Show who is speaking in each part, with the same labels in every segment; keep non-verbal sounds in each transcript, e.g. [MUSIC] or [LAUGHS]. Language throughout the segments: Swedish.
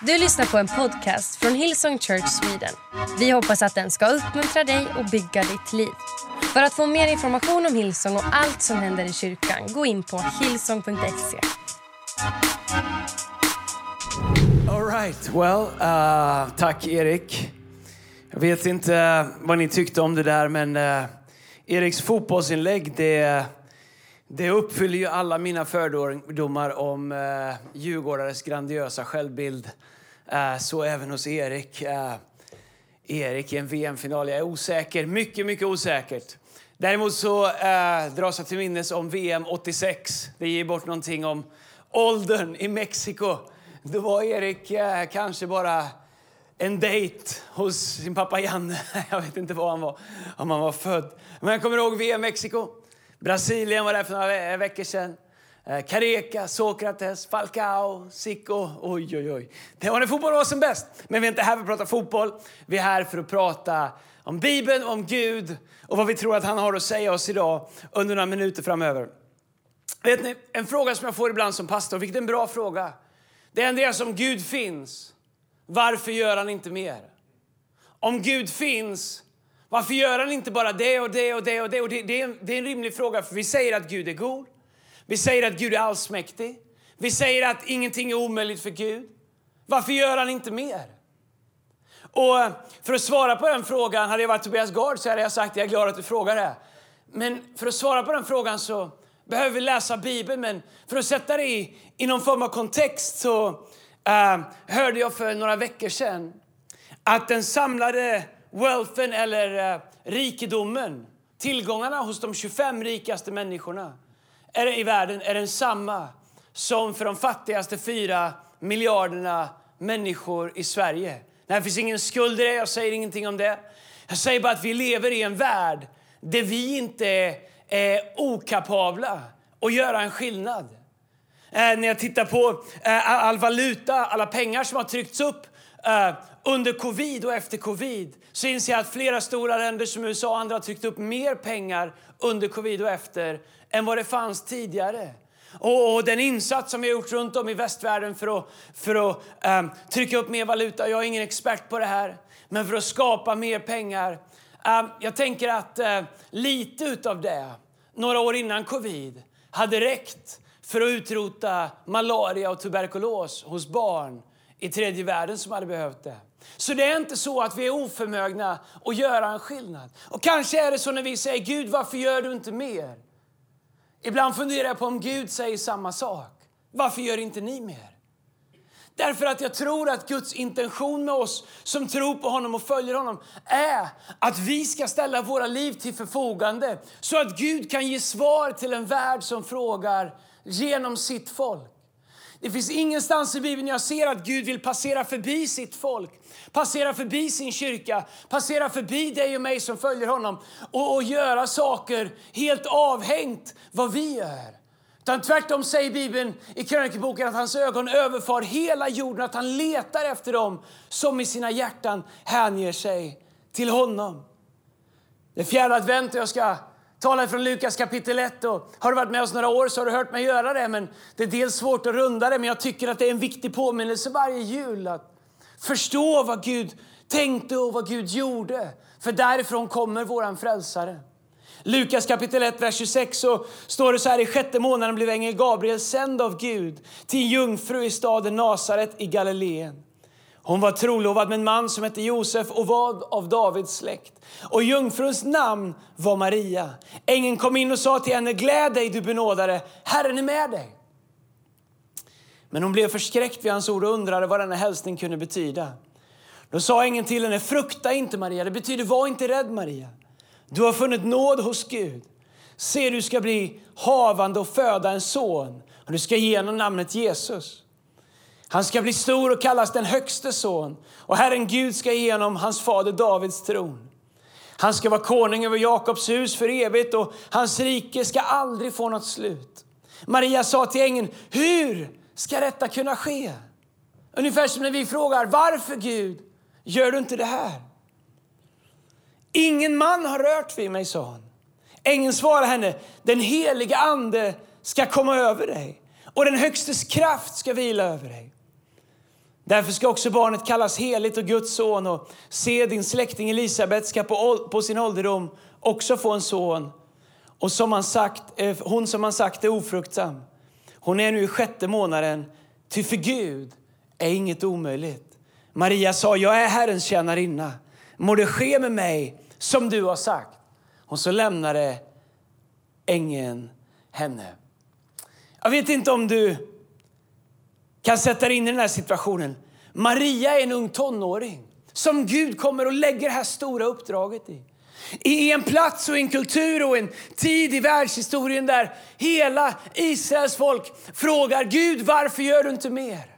Speaker 1: Du lyssnar på en podcast från Hillsong Church Sweden. Vi hoppas att den ska uppmuntra dig och bygga ditt liv. För att få mer information om Hillsong och allt som händer i kyrkan, gå in på hillsong.se.
Speaker 2: All right, well, uh, tack Erik. Jag vet inte vad ni tyckte om det där, men uh, Eriks fotbollsinlägg, det, det uppfyller ju alla mina fördomar om eh, djurgårdares grandiosa självbild. Eh, så även hos Erik. Eh, Erik i en VM-final. Jag är osäker, mycket, mycket osäkert. Däremot så eh, dras jag till minnes om VM 86. Det ger bort någonting om åldern i Mexiko. Då var Erik eh, kanske bara en dejt hos sin pappa Janne. [LAUGHS] Jag vet inte var han var, om han var född. Men jag kommer ihåg VM Mexiko. Brasilien var där för några eh, veckor sedan. Eh, Kareka, Sokrates, Falcao, Zico. Oj, oj, oj. Det var när fotboll var som bäst. Men vi är inte här för att prata fotboll. Vi är här för att prata om Bibeln, om Gud och vad vi tror att han har att säga oss idag under några minuter framöver. Vet ni, en fråga som jag får ibland som pastor, vilket är en bra fråga. Det är en del som Gud finns. Varför gör han inte mer? Om Gud finns, varför gör han inte bara det och det och det och det? Och det, det, är en, det är en rimlig fråga, för vi säger att Gud är god. Vi säger att Gud är allsmäktig. Vi säger att ingenting är omöjligt för Gud. Varför gör han inte mer? Och eh, för att svara på den frågan, hade jag varit Tobias Gard så hade jag sagt att jag är glad att du frågar det. Men för att svara på den frågan så behöver vi läsa Bibeln. Men för att sätta det i, i någon form av kontext så uh, hörde jag för några veckor sedan att den samlade wealthen eller eh, rikedomen, tillgångarna hos de 25 rikaste människorna är, i världen är densamma som för de fattigaste fyra miljarderna människor i Sverige. Det finns ingen skuld i det, jag säger ingenting om det. Jag säger bara att vi lever i en värld där vi inte är, är okapabla att göra en skillnad. Eh, när jag tittar på eh, all valuta, alla pengar som har tryckts upp eh, under covid och efter covid så inser jag att flera stora länder som USA och andra har tryckt upp mer pengar under covid och efter än vad det fanns tidigare. Och, och, den insats som vi har gjort runt om i västvärlden för att, för att um, trycka upp mer valuta, jag är ingen expert på det här, men för att skapa mer pengar. Um, jag tänker att uh, lite av det, några år innan covid, hade räckt för att utrota malaria och tuberkulos hos barn i tredje världen som hade behövt det. Så det är inte så att vi är oförmögna att göra en skillnad. Och kanske är det så när vi säger Gud, varför gör du inte mer? Ibland funderar jag på om Gud säger samma sak. Varför gör inte ni mer? Därför att jag tror att Guds intention med oss som tror på honom och följer honom är att vi ska ställa våra liv till förfogande så att Gud kan ge svar till en värld som frågar genom sitt folk. Det finns ingenstans i Bibeln jag ser att Gud vill passera förbi sitt folk, passera förbi sin kyrka, passera förbi dig och mig som följer honom och, och göra saker helt avhängt vad vi gör. Utan tvärtom säger Bibeln i krönikeboken att hans ögon överfar hela jorden, att han letar efter dem som i sina hjärtan hänger sig till honom. Det är fjärde advent och jag ska talar från Lukas kapitel 1. Och har du varit med oss några år så har du hört mig göra det. Men det är dels svårt att runda det, men jag tycker att det är en viktig påminnelse varje jul att förstå vad Gud tänkte och vad Gud gjorde. För därifrån kommer våran frälsare. Lukas kapitel 1, vers 26 så står det så här. I sjätte månaden blev ängeln Gabriel sänd av Gud till en jungfru i staden Nasaret i Galileen. Hon var trolovad med en man som hette Josef och var av Davids släkt. Och jungfruns namn var Maria. Ängeln kom in och sa till henne, gläd dig du benådade, Herren är med dig. Men hon blev förskräckt vid hans ord och undrade vad denna hälsning kunde betyda. Då sa ängeln till henne, frukta inte Maria, det betyder var inte rädd Maria. Du har funnit nåd hos Gud. Se, du ska bli havande och föda en son och du ska ge honom namnet Jesus. Han ska bli stor och kallas den högste son och Herren Gud ska ge honom hans fader Davids tron. Han ska vara konung över Jakobs hus för evigt och hans rike ska aldrig få något slut. Maria sa till ängeln, hur ska detta kunna ske? Ungefär som när vi frågar, varför Gud gör du inte det här? Ingen man har rört vid mig, sa hon. Ängeln svarade henne, den heliga ande ska komma över dig och den högstes kraft ska vila över dig. Därför ska också barnet kallas heligt och Guds son och se din släkting Elisabet ska på, på sin ålderdom också få en son. Och som han sagt, eh, hon som han sagt är ofruktsam. Hon är nu i sjätte månaden, ty för Gud är inget omöjligt. Maria sa, jag är Herrens tjänarinna. Må det ske med mig som du har sagt. Och så lämnade ängeln henne. Jag vet inte om du kan sätta dig in i den här situationen. Maria är en ung tonåring som Gud kommer och lägger det här stora uppdraget i. I en plats och en kultur och en tid i världshistorien där hela Israels folk frågar Gud varför gör du inte mer?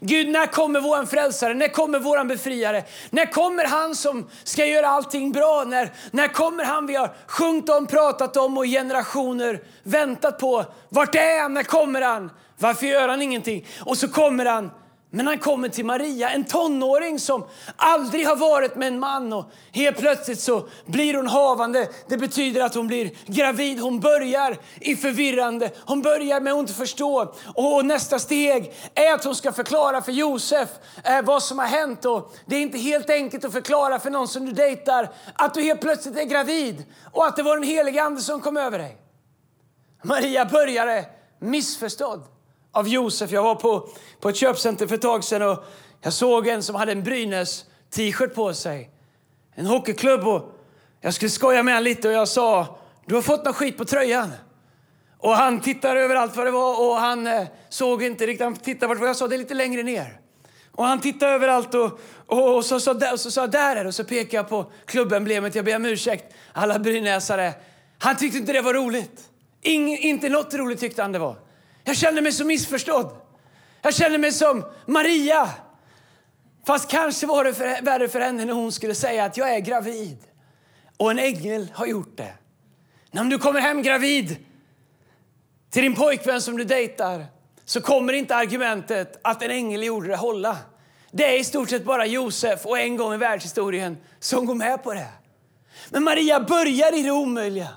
Speaker 2: Gud, när kommer vår frälsare? När kommer vår befriare? När kommer han som ska göra allting bra? När, när kommer han vi har sjungit om, pratat om och generationer väntat på? Vart är han? När kommer han? Varför gör han ingenting? Och så kommer han men han kommer till Maria, en tonåring som aldrig har varit med en man och helt plötsligt så blir hon havande. Det betyder att hon blir gravid. Hon börjar i förvirrande. Hon börjar med att inte förstå. Och nästa steg är att hon ska förklara för Josef eh, vad som har hänt. Och det är inte helt enkelt att förklara för någon som du dejtar att du helt plötsligt är gravid och att det var den helige ande som kom över dig. Maria började missförstådd av Josef. Jag var på, på ett köpcenter för ett tag sedan och jag såg en som hade en Brynäs t-shirt på sig. En hockeyklubb. Och jag skulle skoja med honom lite och jag sa, du har fått något skit på tröjan. Och han tittade överallt vad det var och han eh, såg inte riktigt. Han tittade vart jag sa, det är lite längre ner. Och han tittade överallt och, och, och så, så, så, så sa där är det. Och så pekade jag på klubbemblemet. Jag ber om ursäkt, alla brynäsare. Han tyckte inte det var roligt. Ingen, inte något roligt tyckte han det var. Jag kände mig så missförstådd. Jag kände mig som Maria. Fast kanske var det för, värre för henne när hon skulle säga att jag är gravid. Och en ängel har gjort det. När du kommer hem gravid till din pojkvän som du dejtar så kommer inte argumentet att en ängel gjorde det hålla. Det är i stort sett bara Josef och en gång i världshistorien som går med på det. Men Maria börjar i det omöjliga.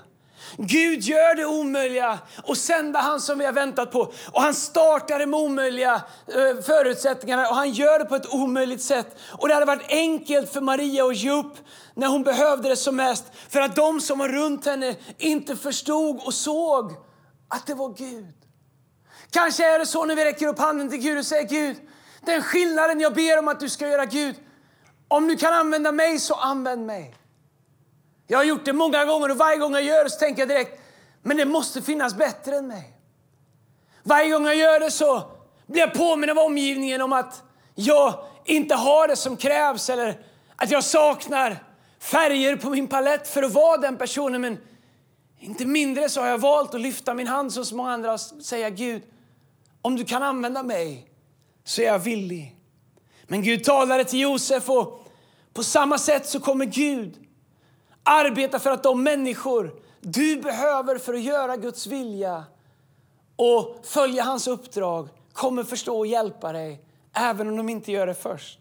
Speaker 2: Gud gör det omöjliga och sänder han som vi har väntat på. Och han startar med omöjliga eh, förutsättningarna och han gör det på ett omöjligt sätt. Och det hade varit enkelt för Maria att ge upp när hon behövde det som mest. För att de som var runt henne inte förstod och såg att det var Gud. Kanske är det så när vi räcker upp handen till Gud och säger Gud, den skillnaden jag ber om att du ska göra Gud, om du kan använda mig så använd mig. Jag har gjort det många gånger och varje gång jag gör det så tänker jag direkt, men det måste finnas bättre än mig. Varje gång jag gör det så blir jag påminn av omgivningen om att jag inte har det som krävs eller att jag saknar färger på min palett för att vara den personen. Men inte mindre så har jag valt att lyfta min hand som så många andra och säga Gud, om du kan använda mig så är jag villig. Men Gud talade till Josef och på samma sätt så kommer Gud Arbeta för att de människor du behöver för att göra Guds vilja och följa hans uppdrag kommer förstå och hjälpa dig, även om de inte gör det först.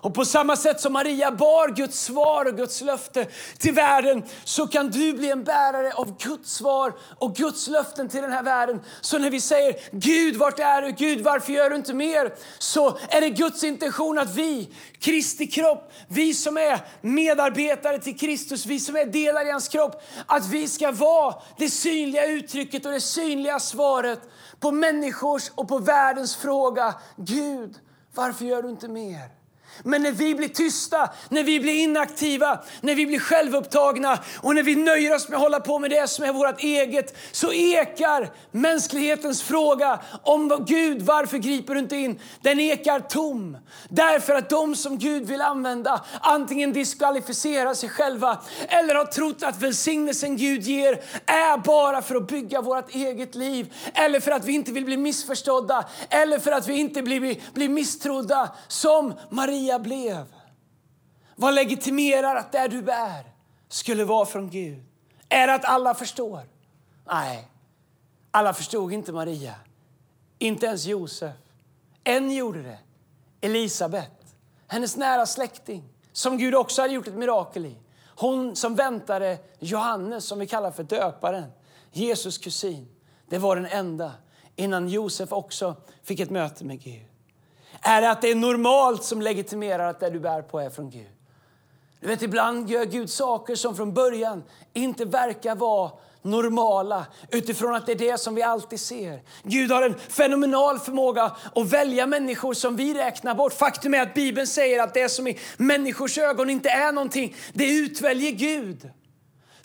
Speaker 2: Och på samma sätt som Maria bar Guds svar och Guds löfte till världen så kan du bli en bärare av Guds svar och Guds löften till den här världen. Så när vi säger Gud, vart är du? Gud, varför gör du inte mer? Så är det Guds intention att vi, Kristi kropp, vi som är medarbetare till Kristus, vi som är delar i hans kropp, att vi ska vara det synliga uttrycket och det synliga svaret på människors och på världens fråga. Gud, varför gör du inte mer? Men när vi blir tysta, när vi blir inaktiva, när vi blir självupptagna och när vi nöjer oss med att hålla på med det som är vårt eget så ekar mänsklighetens fråga om Gud, varför griper du inte in? Den ekar tom. Därför att de som Gud vill använda antingen diskvalificerar sig själva eller har trott att välsignelsen Gud ger är bara för att bygga vårt eget liv eller för att vi inte vill bli missförstådda eller för att vi inte blir, blir misstrodda som Maria Elia blev. Vad legitimerar att det du bär skulle vara från Gud? Är det att alla förstår? Nej, alla förstod inte Maria. Inte ens Josef. En gjorde det. Elisabet, hennes nära släkting, som Gud också hade gjort ett mirakel i. Hon som väntade Johannes, som vi kallar för döparen, Jesus kusin. Det var den enda innan Josef också fick ett möte med Gud. Är det att det är normalt som legitimerar att det du bär på är från Gud? Du vet, ibland gör Gud saker som från början inte verkar vara normala utifrån att det är det som vi alltid ser. Gud har en fenomenal förmåga att välja människor som vi räknar bort. Faktum är att Bibeln säger att det som i människors ögon inte är någonting, det utväljer Gud.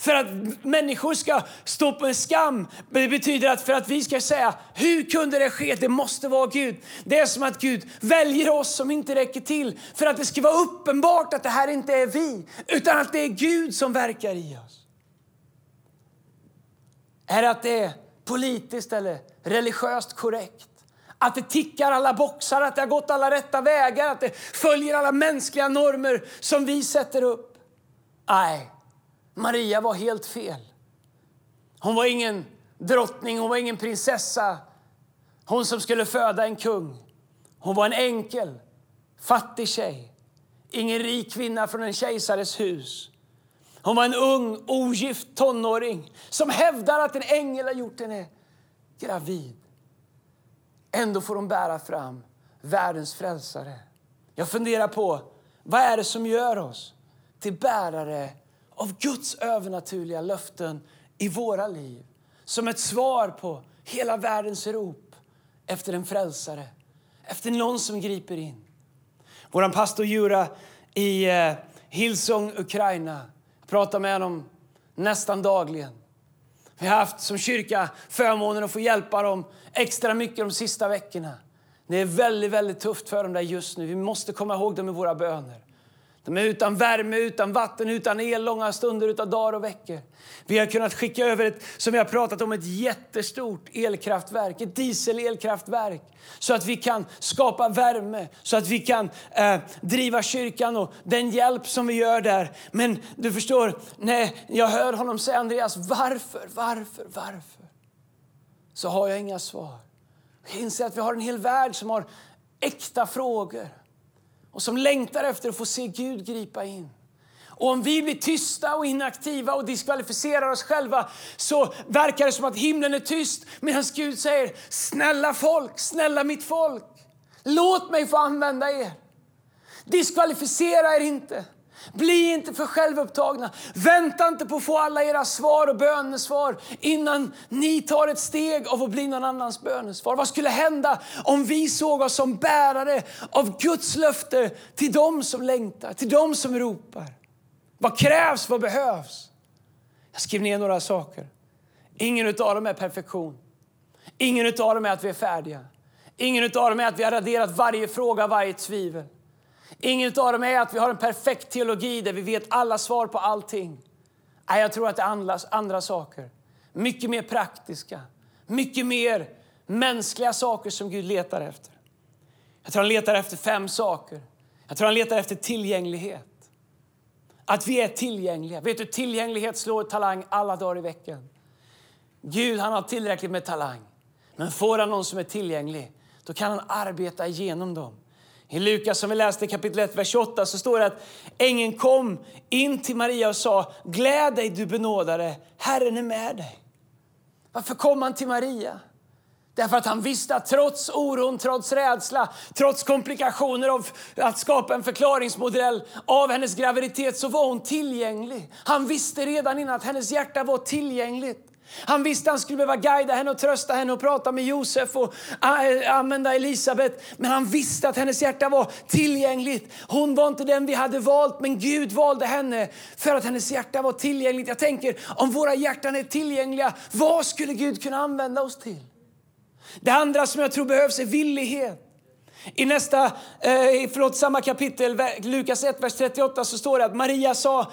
Speaker 2: För att människor ska stå på en skam. Det betyder att för att vi ska säga, hur kunde det ske? Det måste vara Gud. Det är som att Gud väljer oss som inte räcker till. För att det ska vara uppenbart att det här inte är vi, utan att det är Gud som verkar i oss. Är det att det är politiskt eller religiöst korrekt? Att det tickar alla boxar, att det har gått alla rätta vägar, att det följer alla mänskliga normer som vi sätter upp? Nej, Maria var helt fel. Hon var ingen drottning, hon var ingen prinsessa. Hon som skulle föda en kung. Hon var en enkel, fattig tjej. Ingen rik kvinna från en kejsares hus. Hon var en ung, ogift tonåring som hävdar att en ängel har gjort henne gravid. Ändå får hon bära fram världens frälsare. Jag funderar på vad är det som gör oss till bärare av Guds övernaturliga löften i våra liv. Som ett svar på hela världens rop efter en frälsare, efter någon som griper in. Vår pastor Jura i eh, Hillsong, Ukraina, pratar med honom nästan dagligen. Vi har haft som kyrka förmånen att få hjälpa dem extra mycket de sista veckorna. Det är väldigt, väldigt tufft för dem där just nu. Vi måste komma ihåg dem i våra böner. De är utan värme, utan vatten, utan el långa stunder, utan dagar och veckor. Vi har kunnat skicka över ett, som vi har pratat om, ett jättestort elkraftverk, ett dieselelkraftverk. Så att vi kan skapa värme, så att vi kan eh, driva kyrkan och den hjälp som vi gör där. Men du förstår, när jag hör honom säga Andreas, varför, varför, varför? Så har jag inga svar. Jag inser att vi har en hel värld som har äkta frågor och som längtar efter att få se Gud gripa in. Och om vi blir tysta och inaktiva och diskvalificerar oss själva så verkar det som att himlen är tyst medan Gud säger snälla folk, snälla mitt folk, låt mig få använda er. Diskvalificera er inte. Bli inte för självupptagna. Vänta inte på att få alla era svar och bönesvar innan ni tar ett steg av att bli någon annans bönesvar. Vad skulle hända om vi såg oss som bärare av Guds löfte till dem som längtar, till dem som ropar? Vad krävs? Vad behövs? Jag skrev ner några saker. Ingen av dem är perfektion. Ingen av dem är att vi är färdiga. Ingen av dem är att vi har raderat varje fråga, varje tvivel. Ingen av dem är att vi har en perfekt teologi där vi vet alla svar på allting. Nej, jag tror att det är andra, andra saker. Mycket mer praktiska, mycket mer mänskliga saker som Gud letar efter. Jag tror han letar efter fem saker. Jag tror han letar efter tillgänglighet. Att vi är tillgängliga. Vet du, tillgänglighet slår talang alla dagar i veckan. Gud han har tillräckligt med talang. Men får han någon som är tillgänglig, då kan han arbeta igenom dem. I Lukas som vi läste kapitel 1, vers 28 så står det att ängeln kom in till Maria och sa Gläd dig du benådade, Herren är med dig. Varför kom han till Maria? Därför att han visste att trots oron, trots rädsla, trots komplikationer av att skapa en förklaringsmodell av hennes graviditet så var hon tillgänglig. Han visste redan innan att hennes hjärta var tillgängligt. Han visste att han skulle behöva guida henne och trösta henne och prata med Josef och äh, använda Elisabet. Men han visste att hennes hjärta var tillgängligt. Hon var inte den vi hade valt, men Gud valde henne för att hennes hjärta var tillgängligt. Jag tänker, om våra hjärtan är tillgängliga, vad skulle Gud kunna använda oss till? Det andra som jag tror behövs är villighet. I nästa, eh, förlåt, samma kapitel, Lukas 1, vers 38, så står det att Maria sa,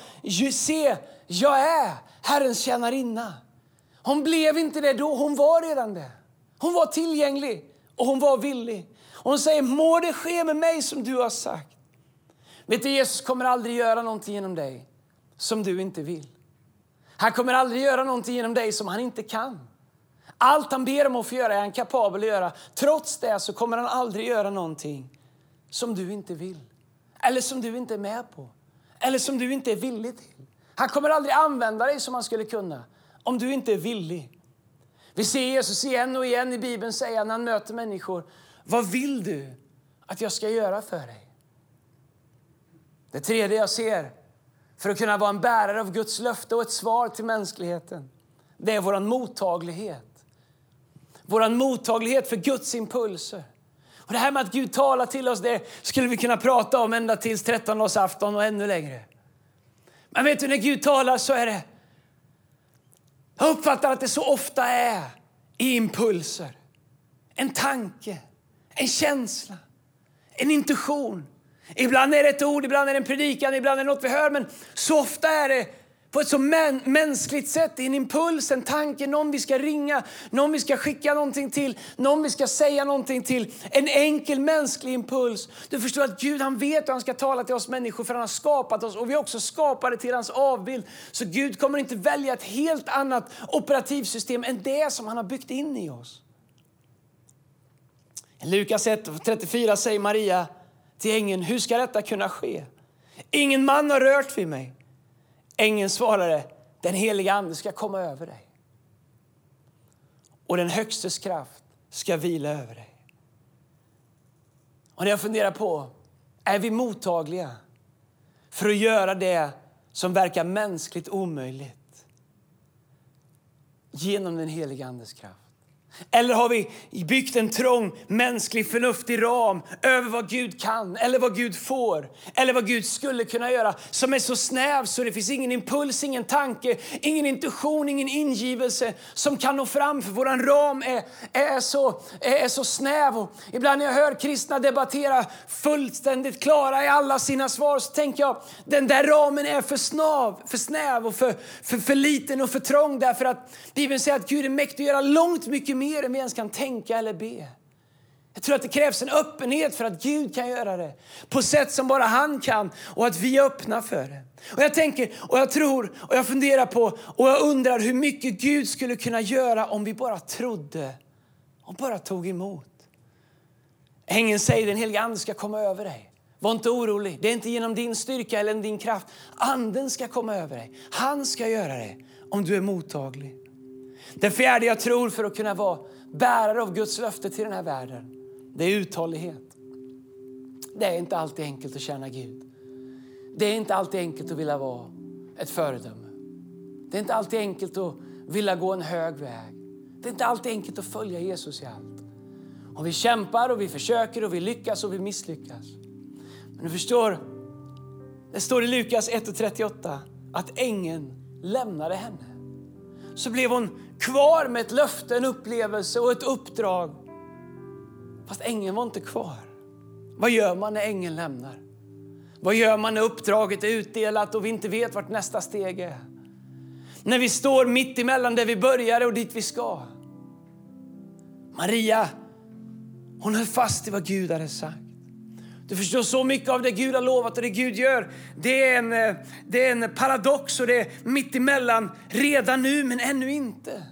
Speaker 2: se, jag är Herrens tjänarinna. Hon blev inte det då, hon var redan det. Hon var tillgänglig och hon var villig. hon säger, må det ske med mig som du har sagt. Vet du, Jesus kommer aldrig göra någonting genom dig som du inte vill. Han kommer aldrig göra någonting genom dig som han inte kan. Allt han ber om att få göra är han kapabel att göra. Trots det så kommer han aldrig göra någonting som du inte vill. Eller som du inte är med på. Eller som du inte är villig till. Han kommer aldrig använda dig som han skulle kunna om du inte är villig. Vi ser Jesus igen och igen i Bibeln säga när han möter människor, vad vill du att jag ska göra för dig. Det tredje jag ser för att kunna vara en bärare av Guds löfte och ett svar till mänskligheten, det är vår mottaglighet. Vår mottaglighet för Guds impulser. Och Det här med att Gud talar till oss det skulle vi kunna prata om ända tills trettondagsafton och ännu längre. Men vet du, när Gud talar så är det... Jag uppfattar att det så ofta är i impulser. En tanke, en känsla, en intuition. Ibland är det ett ord, ibland är det en predikan, ibland är det något vi hör. Men så ofta är det på ett så mä mänskligt sätt, en impuls, en tanke, någon vi ska ringa, någon vi ska skicka någonting till, någon vi ska säga någonting till. En enkel mänsklig impuls. Du förstår att Gud han vet hur han ska tala till oss människor för han har skapat oss och vi är också skapade till hans avbild. Så Gud kommer inte välja ett helt annat operativsystem än det som han har byggt in i oss. Lukas 1, 34 säger Maria till ängeln, hur ska detta kunna ske? Ingen man har rört vid mig. Ängeln svarade, den heliga Ande ska komma över dig. Och den högstes kraft ska vila över dig. Och när jag funderar på, är vi mottagliga för att göra det som verkar mänskligt omöjligt genom den heliga Andes kraft? Eller har vi byggt en trång, mänsklig, förnuftig ram över vad Gud kan, eller vad Gud får, eller vad Gud skulle kunna göra, som är så snäv så det finns ingen impuls, ingen tanke, ingen intuition, ingen ingivelse som kan nå fram, för vår ram är, är, så, är, så snäv. Och ibland när jag hör kristna debattera fullständigt klara i alla sina svar så tänker jag den där ramen är för, snav, för snäv och för, för, för liten och för trång därför att Bibeln säger att Gud är mäktig att göra långt mycket mer än vi ens kan tänka eller be. Jag tror att det krävs en öppenhet för att Gud kan göra det på sätt som bara han kan och att vi är öppna för det. Och jag tänker och jag tror och jag funderar på och jag undrar hur mycket Gud skulle kunna göra om vi bara trodde och bara tog emot. Ängeln säger den helige Ande ska komma över dig. Var inte orolig. Det är inte genom din styrka eller din kraft. Anden ska komma över dig. Han ska göra det om du är mottaglig. Den fjärde jag tror för att kunna vara bärare av Guds löfte till den här världen, det är uthållighet. Det är inte alltid enkelt att tjäna Gud. Det är inte alltid enkelt att vilja vara ett föredöme. Det är inte alltid enkelt att vilja gå en hög väg. Det är inte alltid enkelt att följa Jesus i allt. Och vi kämpar och vi försöker och vi lyckas och vi misslyckas. Men du förstår, det står i Lukas 1.38 att ängeln lämnade henne. Så blev hon kvar med ett löfte, en upplevelse och ett uppdrag. Fast ängeln var inte kvar. Vad gör man när ängeln lämnar? Vad gör man när uppdraget är utdelat och vi inte vet vart nästa steg är? När vi står mitt emellan där vi började och dit vi ska. Maria, hon höll fast i vad Gud hade sagt. Du förstår, så mycket av det Gud har lovat och det Gud gör, det är en, eh, det är en paradox och det är mitt emellan, redan nu men ännu inte.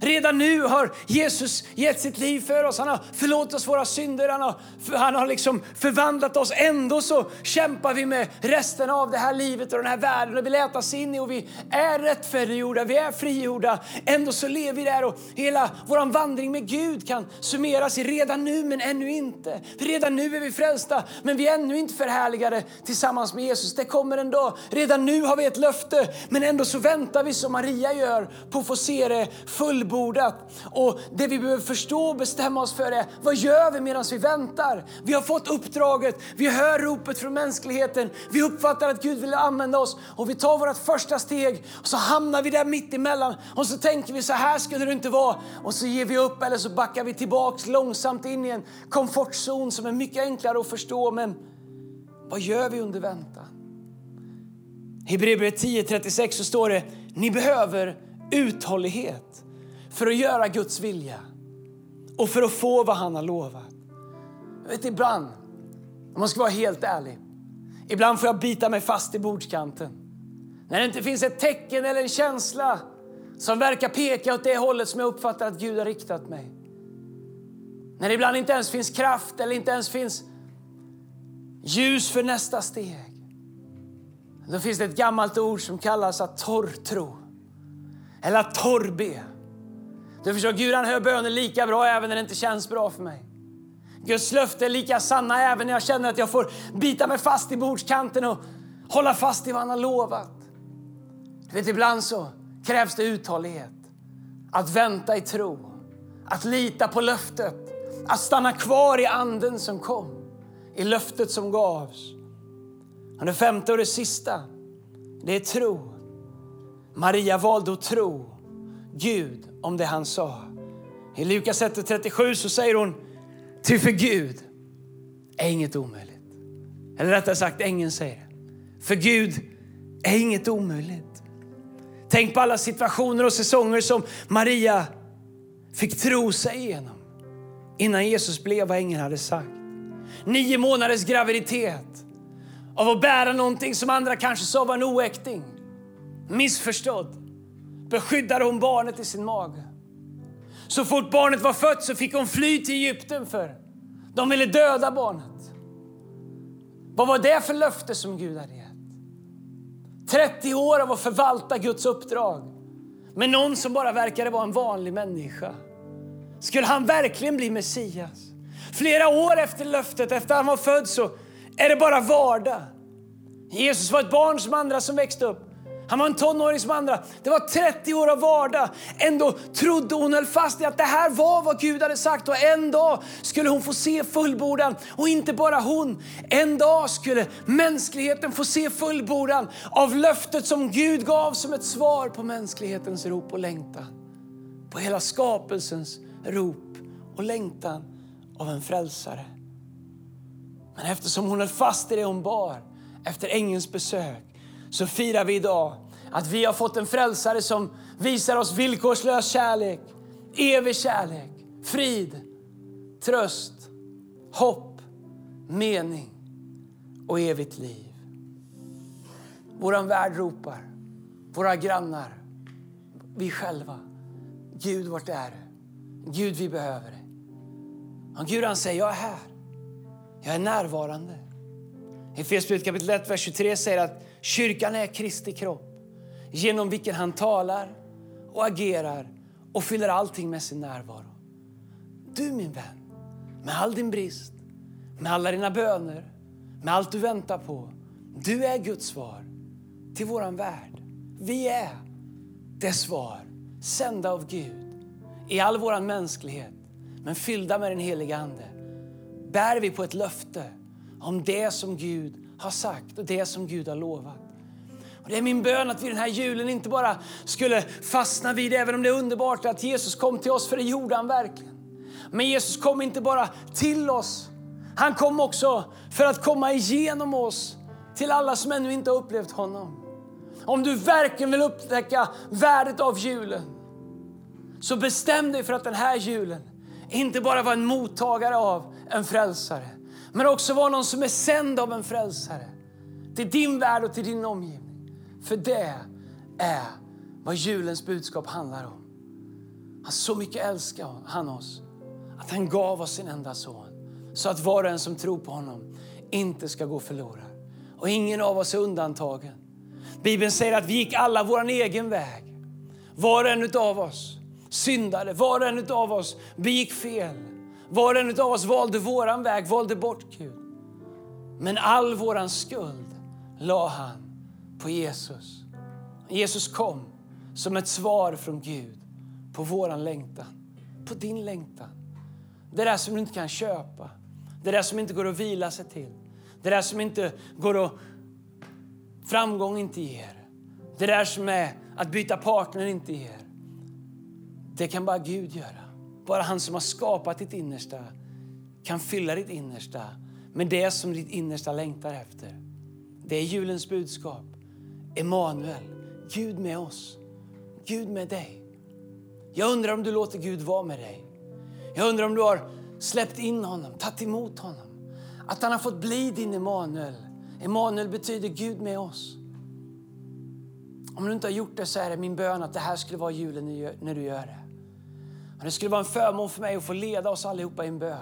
Speaker 2: Redan nu har Jesus gett sitt liv för oss. Han har förlåtit oss våra synder. Han har, han har liksom förvandlat oss. Ändå så kämpar vi med resten av det här livet och den här världen. Och vi lätas in i och vi är rättfärdiggjorda, vi är frigjorda. Ändå så lever vi där och hela vår vandring med Gud kan summeras i redan nu men ännu inte. För redan nu är vi frälsta men vi är ännu inte förhärligade tillsammans med Jesus. Det kommer en dag. Redan nu har vi ett löfte men ändå så väntar vi som Maria gör på att få se det full fullbordat. Och det vi behöver förstå och bestämma oss för är, vad gör vi medan vi väntar? Vi har fått uppdraget, vi hör ropet från mänskligheten, vi uppfattar att Gud vill använda oss och vi tar vårt första steg och så hamnar vi där mitt emellan och så tänker vi så här skulle det inte vara och så ger vi upp eller så backar vi tillbaks långsamt in i en komfortzon som är mycket enklare att förstå. Men vad gör vi under väntan? I Hebreerbrevet 10.36 så står det, ni behöver uthållighet för att göra Guds vilja och för att få vad han har lovat. Jag vet ibland, om man ska vara helt ärlig, ibland får jag bita mig fast i bordskanten. När det inte finns ett tecken eller en känsla som verkar peka åt det hållet som jag uppfattar att Gud har riktat mig. När det ibland inte ens finns kraft eller inte ens finns ljus för nästa steg. Då finns det ett gammalt ord som kallas att torr-tro, eller att torrbe. Du förstår, Gud han hör böner lika bra även när det inte känns bra för mig. Guds löfte är lika sanna även när jag känner att jag får bita mig fast i bordskanten och hålla fast i vad han har lovat. Du vet, ibland så krävs det uthållighet. Att vänta i tro, att lita på löftet, att stanna kvar i anden som kom, i löftet som gavs. Och det femte och det sista, det är tro. Maria valde att tro Gud om det han sa. I Lukas 1.37 så säger hon, ty för Gud är inget omöjligt. Eller rättare sagt, ängeln säger det. För Gud är inget omöjligt. Tänk på alla situationer och säsonger som Maria fick tro sig igenom innan Jesus blev vad ängeln hade sagt. Nio månaders graviditet av att bära någonting som andra kanske sa var en oäkting. Missförstådd. Beskyddade hon barnet i sin mage. Så fort barnet var fött så fick hon fly till Egypten för de ville döda barnet. Vad var det för löfte som Gud hade gett? 30 år av att förvalta Guds uppdrag med någon som bara verkade vara en vanlig människa. Skulle han verkligen bli Messias? Flera år efter löftet, efter han var född, så är det bara vardag. Jesus var ett barn som andra som växte upp. Han var en tonåring som andra. Det var 30 år av vardag. Ändå trodde hon höll fast i att det här var vad Gud hade sagt och en dag skulle hon få se fullbordan. Och inte bara hon. En dag skulle mänskligheten få se fullbordan av löftet som Gud gav som ett svar på mänsklighetens rop och längtan. På hela skapelsens rop och längtan av en frälsare. Men eftersom hon höll fast i det hon bar efter ängelns besök så firar vi idag att vi har fått en frälsare som visar oss villkorslös kärlek, evig kärlek, frid, tröst, hopp, mening och evigt liv. Vår värld ropar, våra grannar, vi själva. Gud, vart är du? Gud, vi behöver dig. Och Gud han säger, jag är här. Jag är närvarande. I Efesierbrevet kapitel 1, vers 23 säger att kyrkan är Kristi kropp genom vilken han talar och agerar och fyller allting med sin närvaro. Du min vän, med all din brist, med alla dina böner, med allt du väntar på. Du är Guds svar till våran värld. Vi är det svar, sända av Gud i all våran mänsklighet, men fyllda med den heliga Ande. Bär vi på ett löfte om det som Gud har sagt och det som Gud har lovat. Och det är min bön att vi den här julen inte bara skulle fastna vid, även om det är underbart att Jesus kom till oss, för det gjorde han verkligen. Men Jesus kom inte bara till oss, han kom också för att komma igenom oss till alla som ännu inte har upplevt honom. Om du verkligen vill upptäcka värdet av julen, så bestäm dig för att den här julen inte bara var en mottagare av en frälsare, men också vara någon som är sänd av en frälsare till din värld och till din omgivning. För det är vad julens budskap handlar om. Han så mycket älskar han oss att han gav oss sin enda son så att var och en som tror på honom inte ska gå förlorad. Och ingen av oss är undantagen. Bibeln säger att vi gick alla vår egen väg. Var och en av oss syndade, var och en av oss begick fel. Var och en av oss valde våran väg, valde bort Gud. Men all våran skuld la han på Jesus. Jesus kom som ett svar från Gud på våran längtan, på din längtan. Det där som du inte kan köpa, det där som inte går att vila sig till. Det där som inte går att framgång inte ger. Det där som är att byta partner inte ger. Det kan bara Gud göra. Bara han som har skapat ditt innersta kan fylla ditt innersta med det som ditt innersta längtar efter. Det är julens budskap. Emanuel, Gud med oss. Gud med dig. Jag undrar om du låter Gud vara med dig. Jag undrar om du har släppt in honom, tagit emot honom. Att han har fått bli din Emanuel. Emanuel betyder Gud med oss. Om du inte har gjort det så är det min bön att det här skulle vara julen när du gör det. Det skulle vara en förmån för mig att få leda oss allihopa i en bön.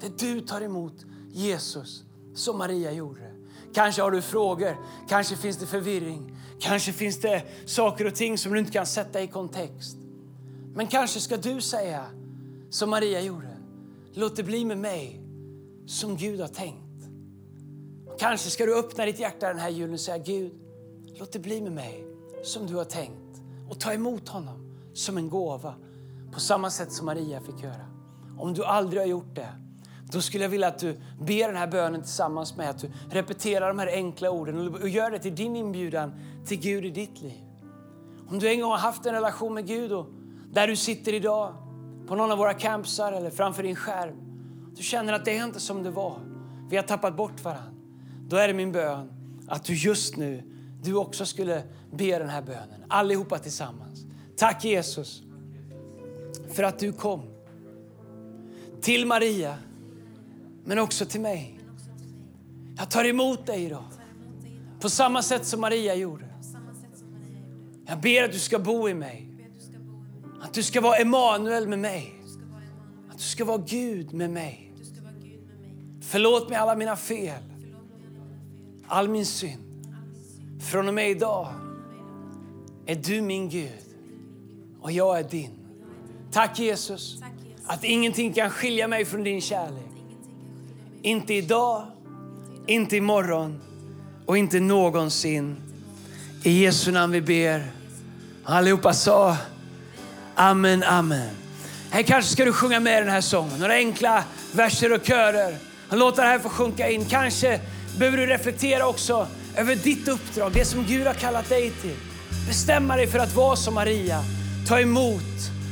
Speaker 2: Där du tar emot Jesus som Maria gjorde. Kanske har du frågor, kanske finns det förvirring, kanske finns det saker och ting som du inte kan sätta i kontext. Men kanske ska du säga som Maria gjorde. låt det bli med mig som Gud har tänkt. Kanske ska du öppna ditt hjärta den här julen och säga Gud, låt det bli med mig som du har tänkt. Och ta emot honom som en gåva på samma sätt som Maria fick göra. Om du aldrig har gjort det, då skulle jag vilja att du ber den här bönen tillsammans med att du repeterar de här enkla orden och gör det till din inbjudan till Gud i ditt liv. Om du en gång har haft en relation med Gud och där du sitter idag på någon av våra campsar eller framför din skärm. Du känner att det är inte som det var. Vi har tappat bort varandra. Då är det min bön att du just nu, du också skulle be den här bönen. Allihopa tillsammans. Tack Jesus för att du kom till Maria, men också till mig. Jag tar emot dig idag på samma sätt som Maria gjorde. Jag ber att du ska bo i mig. Att du ska vara Emanuel med mig. Att du ska vara Gud med mig. Förlåt mig alla mina fel. All min synd. Från och med idag är du min Gud och jag är din. Tack Jesus att ingenting kan skilja mig från din kärlek. Inte idag, inte imorgon och inte någonsin. I Jesu namn vi ber. Allihopa sa Amen, amen. Här kanske ska du sjunga med den här sången. Några enkla verser och körer. Låt det här få sjunka in. Kanske behöver du reflektera också över ditt uppdrag, det som Gud har kallat dig till. Bestämma dig för att vara som Maria. Ta emot